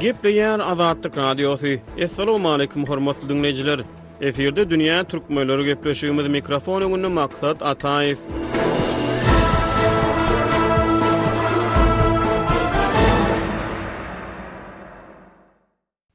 Gepleýär Azatlyk Radiosy. Assalamualaikum hormatly dinleýjiler. Efirde dünýä türkmenleri gepleşigimiz mikrofon öňünde Maksat Ataýew.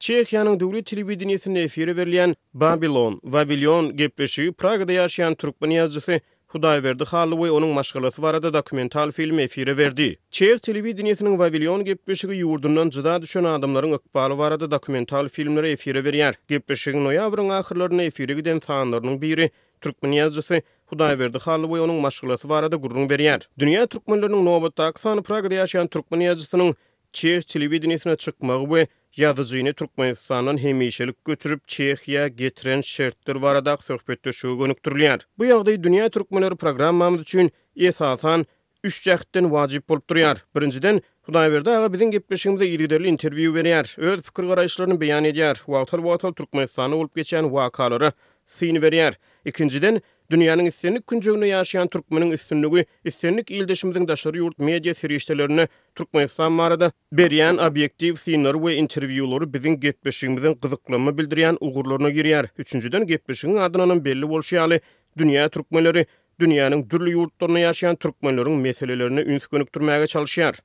Çehiýanyň döwlet telewideniýesinde efire berilýän Babylon, Wawilion, gepleşigi Pragada ýaşaýan türkmen ýazyjysy Hudaýberdi Hally we onuň maşgalasy barada dokumental filmi efire berdi. Çeh telewideniýesiniň Wawilion gepleşigi ýurdundan jyda düşen adamlaryň ykbaly barada dokumental filmleri efire berýär. Gepleşigiň noýabryň ahyrlarynda efire giden sanlarynyň biri türkmen ýazyjysy Hudaýberdi Hally we onuň maşgalasy barada gürrüň berýär. Dünýä türkmenleriniň nobatdaky sany Pragada ýaşaýan türkmen ýazyjysynyň Çeh telewideniýesine çykmagy we ýazyjyny Türkmenistandan hemişelik göçürip, Çehiýa getiren şertler baradaky söhbetdeşlige gönükdirilýär. Bu ýagdaý Dünýä türkmenleri programmamyz üçin, esasan, üç jähtden wajyp bolup durýar. Birinjiden, Hudaýberdi aga biziň gepleşigimize yzygiderli interwýu berýär, öz pikir-garaýyşlaryny beýan edýär, wagtal-wagtal Türkmenistanda bolup geçýän wakalara syn berýär. Ikinjiden, Dünýäniň islendik künjeginde ýaşaýan türkmeniň üstünligi islendik ildeşimiziň daşary ýurt media serişdelerinde Türkmenistan barada berýän obýektiw synlary we interwýulary biziň gepleşigimiziň gyzyklanma bildirýän ugurlaryna girýär. Üçünjiden, gepleşigiň adyndanam belli bolşy ýaly, dünýä türkmenleri dünýäniň dürli ýurtlarynda ýaşaýan türkmenleriň meselelerine üns gönükdirmäge çalyşýar.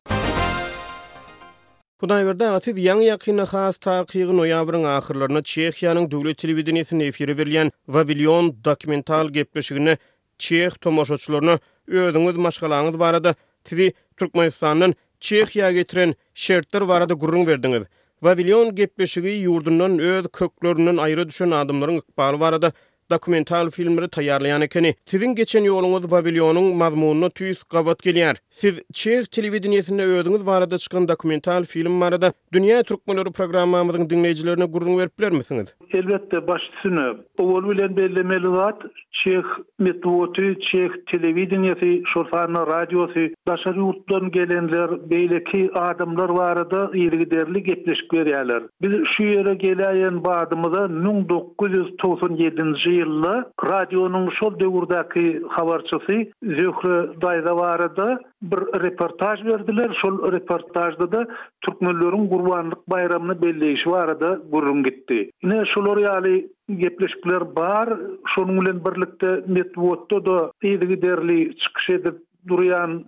Hudaýberdi aga siz ýaňy-ýakynda has takygy noýabryň ahyrlarynda Çehiýanyň döwlet telewideniýesinde efire berilýän Wawilion dokumental gepleşiginde çeh tomaşaçylaryna özüňiz maşgalaňyz barada sizi Türkmenistandan Çehiýa getiren şertler barada gürrüň berdiňiz. Wawilion gepleşigi ýurdundan öz köklerinden aýra düşen adamlaryň ykbaly barada dokumental filmleri taýýarlaýan ekeni. Siziň geçen ýoluňyz Wawilionyň mazmunyna tüýs gabat gelýär. Siz çeh telewideniýesinde özüňiz barada çykan dokumental film barada Dünýä türkmenleri programmamyzyň diňleýjilerine gürrüň berip bilermisiňiz? Elbetde, baş üstüne. Owal bilen bellemeli zat, çeh metbugaty, çeh telewideniýesi, şol sanda radiosy daşary ýurtdan gelenler, beýleki adamlar barada yzygiderli gepleşik berýärler. Biz şu ýere geläýen badymyza müň dokuz ýüz togsan ýedinji ýylda radionyň şol döwürdäki habarçysy Zöhre daýza barada bir reportaž berdiler, şol reportažda-da türkmenleriň Gurbanlyk baýramyny belleýşi barada gürrüň gitdi. Ine, şular ýaly gepleşikler bar. Şonuň bilen birlikde metbugatda-da yzygiderli çykyş edip durýan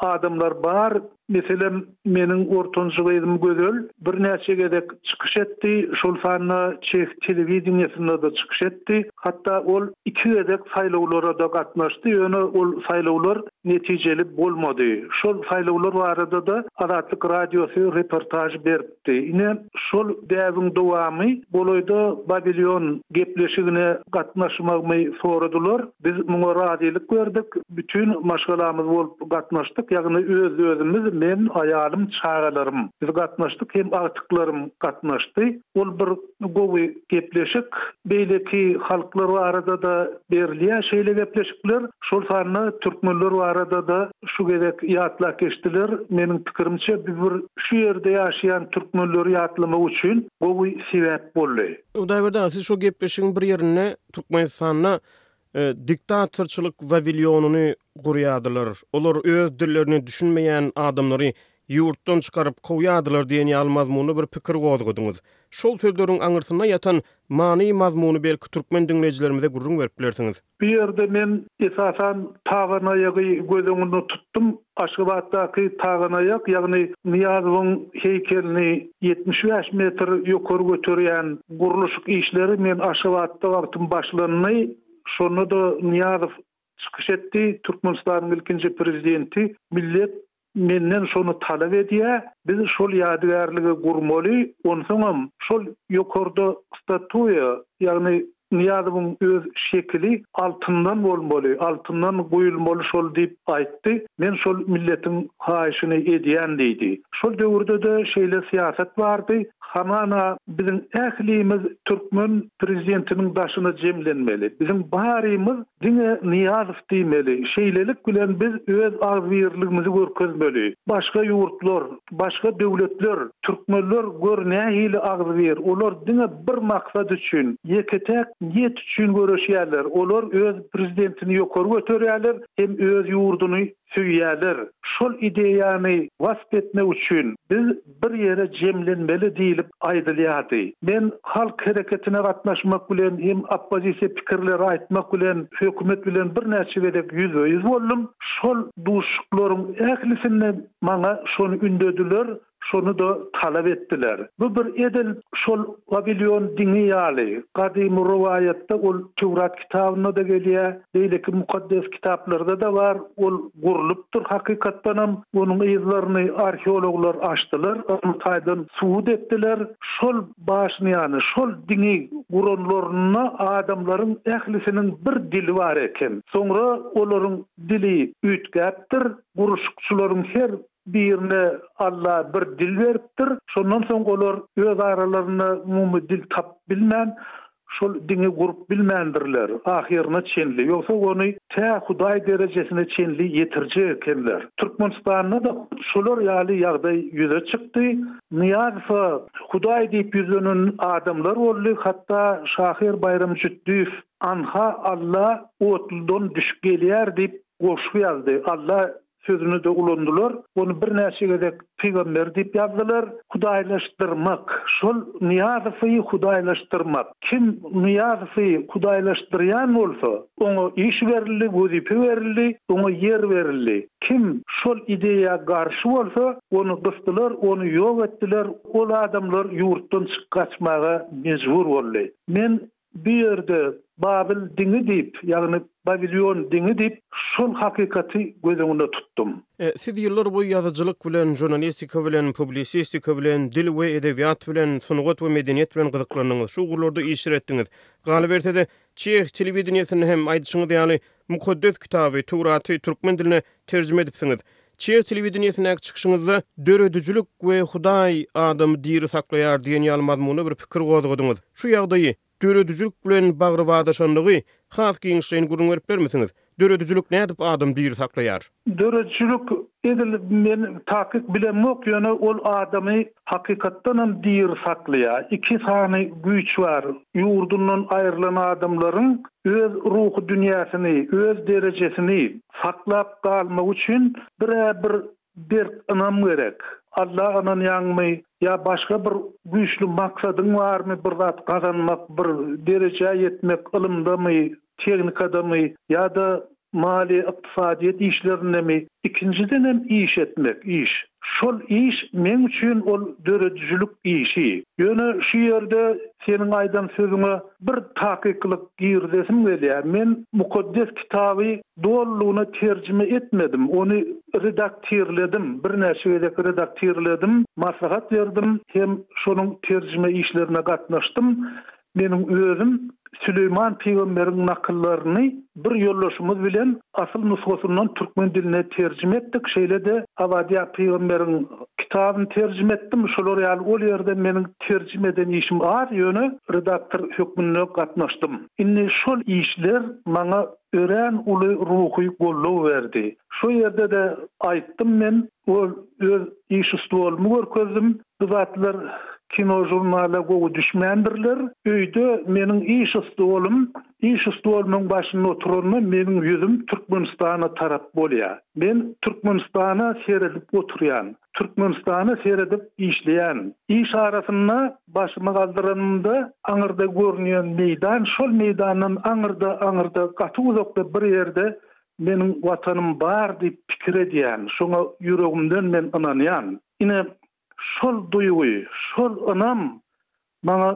adamlar bar. Meselem, meniň ortanjy gyzym Gözel birnäçe gezek çykyş etdi, şol sanda çeh telewideniýesinde-de çykyş etdi. Hatda ol iki gezek saýlawlara-da gatnaşdy, ýöne ol saýlawlar netijeli bolmady. Şol saýlawlar barada-da Azatlyk Radiosy reportaž berip Ine, şol däbiň dowamy, golaýda Babilon gepleşigine gatnaşmagymy soradylar. Biz muňa razylyk berdik. Bütin maşgalamyz bolup gatnaşdyk, ýagny öz-özümiz, men, aýalym, çagalarym. Biz gatnaşdyk hem agtyklarym gatnaşdy. Ol bir gowy gepleşik. Beýleki halklar barada-da berilýär şeýle gepleşikler. Şol sanda türkmenler barada-da Şu gezek ýatlap geçdiler. Meniň pikirimçe bu bir şu ýerde ýaşaýan türkmenleri ýatlamak üçin gowy sebäp boldy. Hudaýberdi-aga siz şo gepleşigiň bir ýerinde Türkmenistanda diktatorçylyk wawilýonyny gurýardylar. Olar öz dillerine düşünmeýän adamlary Ýurtdan çykaryp kowýadylar diýen ýaly mazmunly bir pikir gozgadyňyz. Şol sözleriň aňyrsynda ýatan many-mazmuny belki türkmen diňleýjilerimize gürrüň berip bilersiňiz? Bu ýerde men, esasan, Taganaýagy göz öňünde tutdum. Aşgabatdaky Taganaýak, ýagny Nyýazowyň heýkelini ýetmiş bäş metr ýokary göterýän gurluşyk işleri men Aşgabatda wagtym başlandy. Şonda-da Nyýazow çykyş etdi, Türkmenistanyň ilkinji Prezidenti, Millet menden şony talap edýär, biz şol ýadygärligi gurmaly, onsoňam şol ýokarda statuýa, ýagny Nyýazowyň öz şekili altyndan bolmaly, altyndan guýulmaly şol diýip aýtdy, men şol milletiň haýyşyny edýän diýdi. Şol döwürde-de şeýle syýasat bardy, hamana biziň ählimiz türkmen Prezidentiniň daşyna jemlenmeli, biziň barymyz, Diňe Nyýazow diýmeli. Şeýlelik bilen biz öz agzybirligimizi görkezmeli. Başga ýurtlar, başga döwletler, türkmenler gör nähili agzybir, olar diňe bir maksat üçin, ýeke-täk niýet üçin göreşýärler, olar öz prezidentini ýokary göterýärler hem öz ýurduny söýýärler. Şol ideýany wasp etmek üçin biz bir ýere jemlenmeli diýlip aýdylýardy. Men halk hereketine gatnaşmak bilen hem oppozisiýa pikirleri aýtmak bilen hökümet bilen birnäçe gezek ýüzbe-ýüz boldum. Şol duşuşyklaryň ählisinde maňa şony ündediler, şony-da talap etdiler. Bu bir edil şol Wawilýon diňi ýaly. Gadymy rowaýatda ol Töwrat kitabynda-da gelýär. beýleki mukaddes kitaplarda-da bar, ol gurlupdyr hakykatdanam, onuň yzlaryny arheologlar açdylar, ylmy taýdan subut etdiler, şol başyny ýany şol diňi guranlarynda adamlaryň ählisiniň bir dili bar eken, soňra olaryň dili üýtgäpdir, guruşykçylaryň her birine Alla bir dil beripdir, şondan soň olar öz aralarynda umumy dil tapyp bilmän, Şol dini gurup bilmändirler ahyryna çenli, ýogsa ony tä Hudaý derejesine çenli ýetirjek ekenler. Türkmenistanda-da hut şular ýaly ýagdaý ýüze çykdy. Nyýazowa Hudaý diýip ýüzlenen adamlar boldy, hatda şahyr Baýram Jütdüýew Anha Alla otludan düşüp gelýär diýip goşgy ýazdy. Alla Sözüni-de ulandylar. Ony birnäçe gezek pygamber diýip ýazdylar. Hudaýlaşdyrmak, şol Nyýazowy hudaýlaşdyrmak. Kim Nyýazowy hudaýlaşdyrýan bolsa, oňa iş berildi, wezipe berildi, oňa ýer berildi. Kim şol ideýa garşy bolsa, ony gysdylar, ony ýok etdiler, ol adamlar ýurtdan çyk gaçmaga mejbur boldy. Men Bu ýerde Babyl diňi diýip, ýagny Bawilýon diňi diýip, şol hakykaty göz öňünde tutdum. E, siz ýyllar boýy ýazyjylyk bilen, žurnalistika bilen, publisistika bilen, dil we edebiýat bilen, sungat we medeniýet bilen gyzyklandyňyz, şu ugurlarda işler etdiňiz. Galyberse-de, çeh telewideniýesinde hem, aýdyşyňyz ýaly, Mukaddes Kitaby, Töwraty, türkmen diline terjime edipsiňiz. Çeýe telewideniýesindäki çykyşyňyzda Döredijilik we Hudaý adamy diri saklaýar diýen ýaly mazmunda bir pikir gozgadyňyz. Şu ýagdaýy, döredijilik bilen bagrybadaşanlygy has giňişleýin gürrüň berip bilermisiňiz? Döredijilik nädip adamy diri saklaýar? Döredijilik edil men takyk bilemok ýöne ol adamy hakykatdanam diri saklaýa. Iki sany güýç bar ýurdundan aýrylan adamlaryň öz ruhy dünýäsini öz derejesini saklap galmagy üçin birä bir berk ynam gerek Alla ynanýaňmy ýa başga bir güýçli maksadyň barmy bir zat gazanmak bir derejä ýetmek ylymdamy tehnikadamy ýa-da Maliýe ykdysadyýet işlerindemi? Ikinjidenem iş etmek, iş. Şol iş meň üçin ol döredijilik işi. Ýöne şu ýerde seniň aýdan sözüňe bir takyklyk girizesim gelýär. Men Mukaddes Kitaby dolulygyna terjime etmedim. Ony redaktirledim, birnäçe gezek redaktirledim, maslahat berdim hem şonuň terjime işlerine gatnaşdym. Meniň özüm Süleýman pygamberiň nakyllaryny bir ýoldaşymyz bilen asyl nusgasyndan türkmen diline terjime etdik, şeýle-de Abadyýa pygamberiň kitabyny terjime etdim. Şolar ýaly ol ýerde meniň terjime eden işim az, ýöne redaktor hökmünde gatnaşdym. Indi şol işler maňa örän uly ruhy goldaw berdi. Şo ýerde-de aýtdym men. Ol öz iş ustualymy görkezdim. Bu zatlar kinožurnala gowy düşmändirler. Öýde meniň iş ustualym, iş ustualymyň başynda oturanda meniň ýüzüm Türkmenistana tarap bolýa. Men Türkmenistana seredip oturýan. Türkmenistana seredip işleýän. Iş arasynda başymy galdyranymda aňyrda görünýän meýdan, şol meýdandan aňyrda, aňyrda, gaty uzakda bir ýerde Meniň Watanym bar diýip pikir edýän, şoňa ýüregimden men ynanýan. Ine, şol duýgy, şol ynam maňa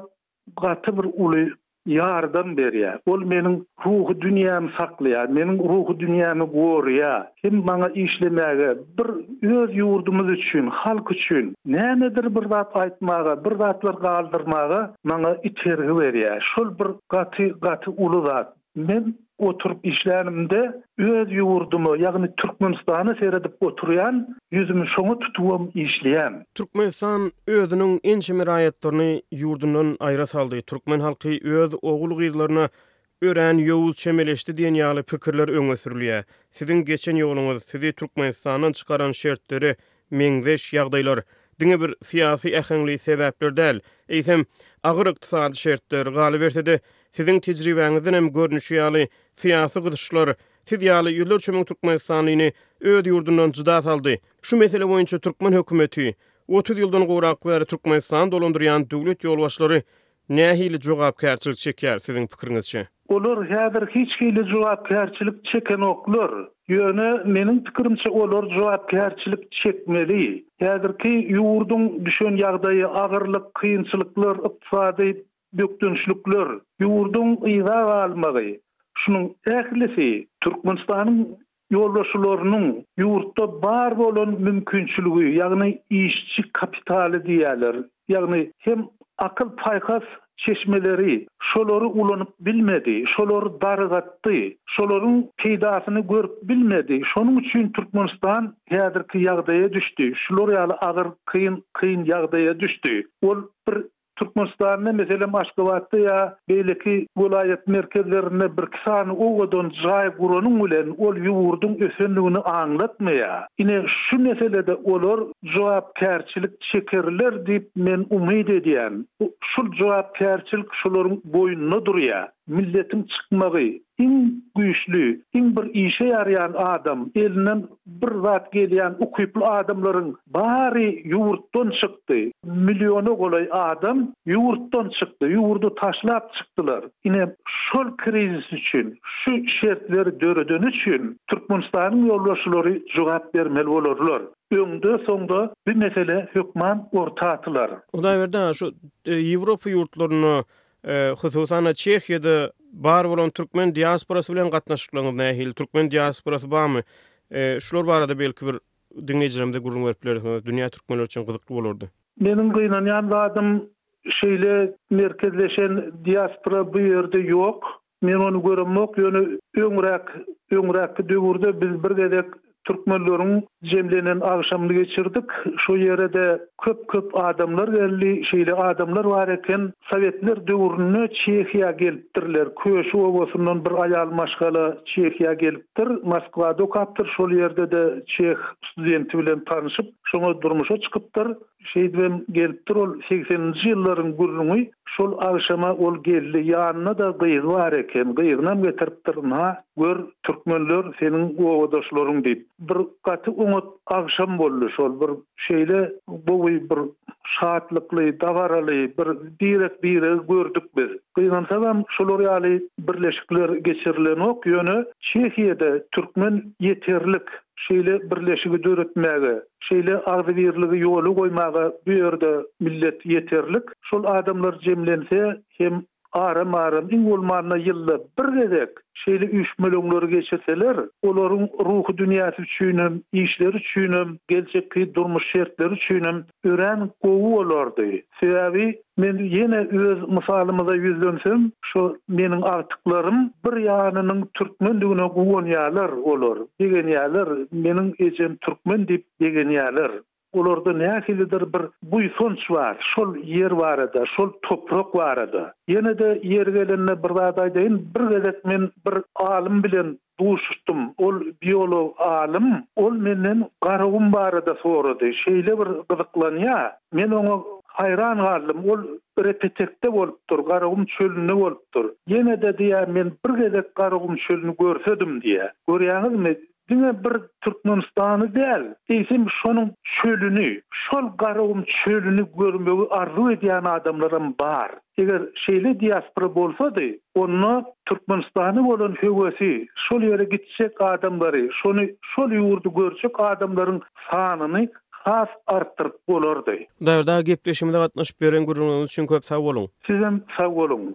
gaty bir uly ýardam berýär. Ol meniň ruhy dünýämi saklaýar, meniň ruhy dünýämi goraýar hem maňa işlemäge, bir öz ýurdumyz üçin, halk üçin nämedir bir zat aýtmaga, bir zatlar galdyrmaga maňa itergi berýär. Şol bir gaty, gaty uly zat. Men oturyp işlänimde öz ýurduma, ýagny Türkmenistana seredip oturýan, ýüzümi şoňa tutubam işleýän. Türkmenistan özüniň ençeme raýatlaryny ýurdundan aýra saldy, türkmen halky öz ogul-gyzlaryna örän ýowuz çemeleşdi diýen ýaly pikirler öňe sürülýär. Siziň geçen ýoluňyz, sizi Türkmenistandan çykaran şertleri Meňzeş ýagdaýlar diňe bir syýasy äheňli sebäpler däl, eýsem, agyr ykdysady şertler, galyberse-de, siziň tejribäňizden hem görnüşi ýaly, syýasy gyzyşlar siz ýaly ýüzlerçe müň türkmenistanlyny öz ýurdundan jyda saldy. Şu mesele boýunça türkmen hökümeti, otuz ýyldan gowrak bäri Türkmenistany dolandyrýan döwlet ýolbaşçylary Nähili jogapkärçilik çekýär siziň pikiriňizçe? Olar häzir hiç hili jogapkärçilik çekenoklar. Ýöne meniň pikirimçe olar jogapkärçilik çekmeli. Häzirki ýurduň düşen ýagdaýy, agyrlyk, kynçylyklar, ykdysady bökdençlikler, ýurduň yza galmagy, şunuň ählisi Türkmenistanyň Ýolbaşçylarynyň ýurtda bar bolan mümkinçiligi, ýagny işçi kapitaly diýýärler, ýagny hem akyl-paýhas çeşmeleri şolary ulanyp bilmedi, şolary dargatdy, şolaryň peýdasyny görüp bilmedi. Şonuň üçin Türkmenistan häzirki ýagdaýa düşdi, şular ýaly agyr, kyn, kyn ýagdaýa düşdi. Ol bir Türkmenistanda, meselem, Aşgabatda ýa beýleki welaýat merkezlerinde birki sany owadan jaý guranyň bilen ol ýurduň ösendigini aňlatmaýar. Ine, şu meselede olar jogapkärçilik çekerler diýip men umyt edýän. Şul jogapkärçilik şolaryň boýnunda durýar. Milletiň çykmagy, Iň güýçli, iň bir işe ýaraýan adam, elinden bir zat gelýän ukyply adamlaryň bary ýurtdan çykdy. Milliona golaý adam ýurtdan çykdy, ýurdy taşlap çykdylar. Ine, şol krizis üçin, şu şertleri döredeni üçin Türkmenistanyň ýolbaşçylary jogap bermeli bolarlar. Öňde-soňda bu mesele hökman orta atylar. Hudaýberdi aga, şu Ýewropa ýurtlarynda Hususan-da, Çehiýada bar bolan türkmen diasporasy bilen gatnaşyklaryňyz nähili? Türkmen diasporasy barmy? Şular barada belki bir diňleýjilerimize gürrüň berip bilersiňiz, dünýä türkmenleri üçin gyzykly bolardy. Meniň gynanýan zadym, şeýle merkezleşen diaspora bu ýerde ýok. Men ony göremok, ýöne öňräk, öňräkki döwürde biz bir gezek türkmenleriň jemlenen agşamyny geçirdik. Şo ýere-de köp-köp adamlar geldi. Şeýle adamlar bar eken, sowetler döwründe Çehiýa gelipdirler. Köşi obasyndan bir aýal maşgala Çehiýa gelipdir. Moskwada okapdyr, şol ýerde-de çeh studenti bilen tanşyp, şoňa durmuşa çykypdyr. Şeýdibem gelipdir ol segseninji ýyllaryň gürrüňi şol agşama ol geldi ýanynada gyzy bar eken gyzynam getiripdir ynha gör türkmenler seniň obadaşlaryň diýip bir gaty oňat agşam boldy şol bir şeýle gowy bir şatlykly dabaraly bir birek biregi gördük biz gynansagam şular ýaly birleşikler geçirilenok ýöne çehiýede türkmen ýeterlik şeýle birleşigi döretmäge Şeýle agzybirligi ýola goýmaga bu ýerde millet ýeterlik. Şol adamlar jemlense hem aram-aram, iň bolmanda ýylda bir gezek şeýle üýşmeleňleri geçirseler, olaryň ruhy dünýäsi üçin hem, işleri üçin hem, geljekki durmuş şertleri üçin hem örän gowy bolardy. Sebäbi Men ýene öz mysalymyza ýüzlensem, şu meniň agtyklarym bir ýanynyň türkmendigine guwanýarlar, olar begenýärler, meniň ejem türkmen diýip begenýärler. Olarda nähilidir bir buýsanç bar şol ýer barada, şol toprak barada. Ýene-de ýeri gelende bir zat aýdaýyn, bir gezek men bir alym bilen duşuşdym. Ol biolog alym. Ol menden Garagum barada sorady. Şeýle bir gyzyklanýa. Men oňa haýran galdym. Ol Repetekde bolupdyr, Garagum çölünde bolupdyr. Ýene-de diýä, men bir gezek Garagum çölüni görsedim diýä. Görýäňizmi, diňe bir Türkmenistany däl, eýsem şonuň çölüni, şol Garagum çölüni görmegi arzuw edýän adamlaram bar. Eger şeýle diaspora bolsady, onda Türkmenistana bolan höwesi, şol ýere gitjek adamlary, şony şol ýurdy görjek adamlaryň sanyny has artdyryp bolardy. Dagda gepleşimize gatnaşyp beren gürrüňiňiz üçin köp sag boluň. Sizem sag boluň.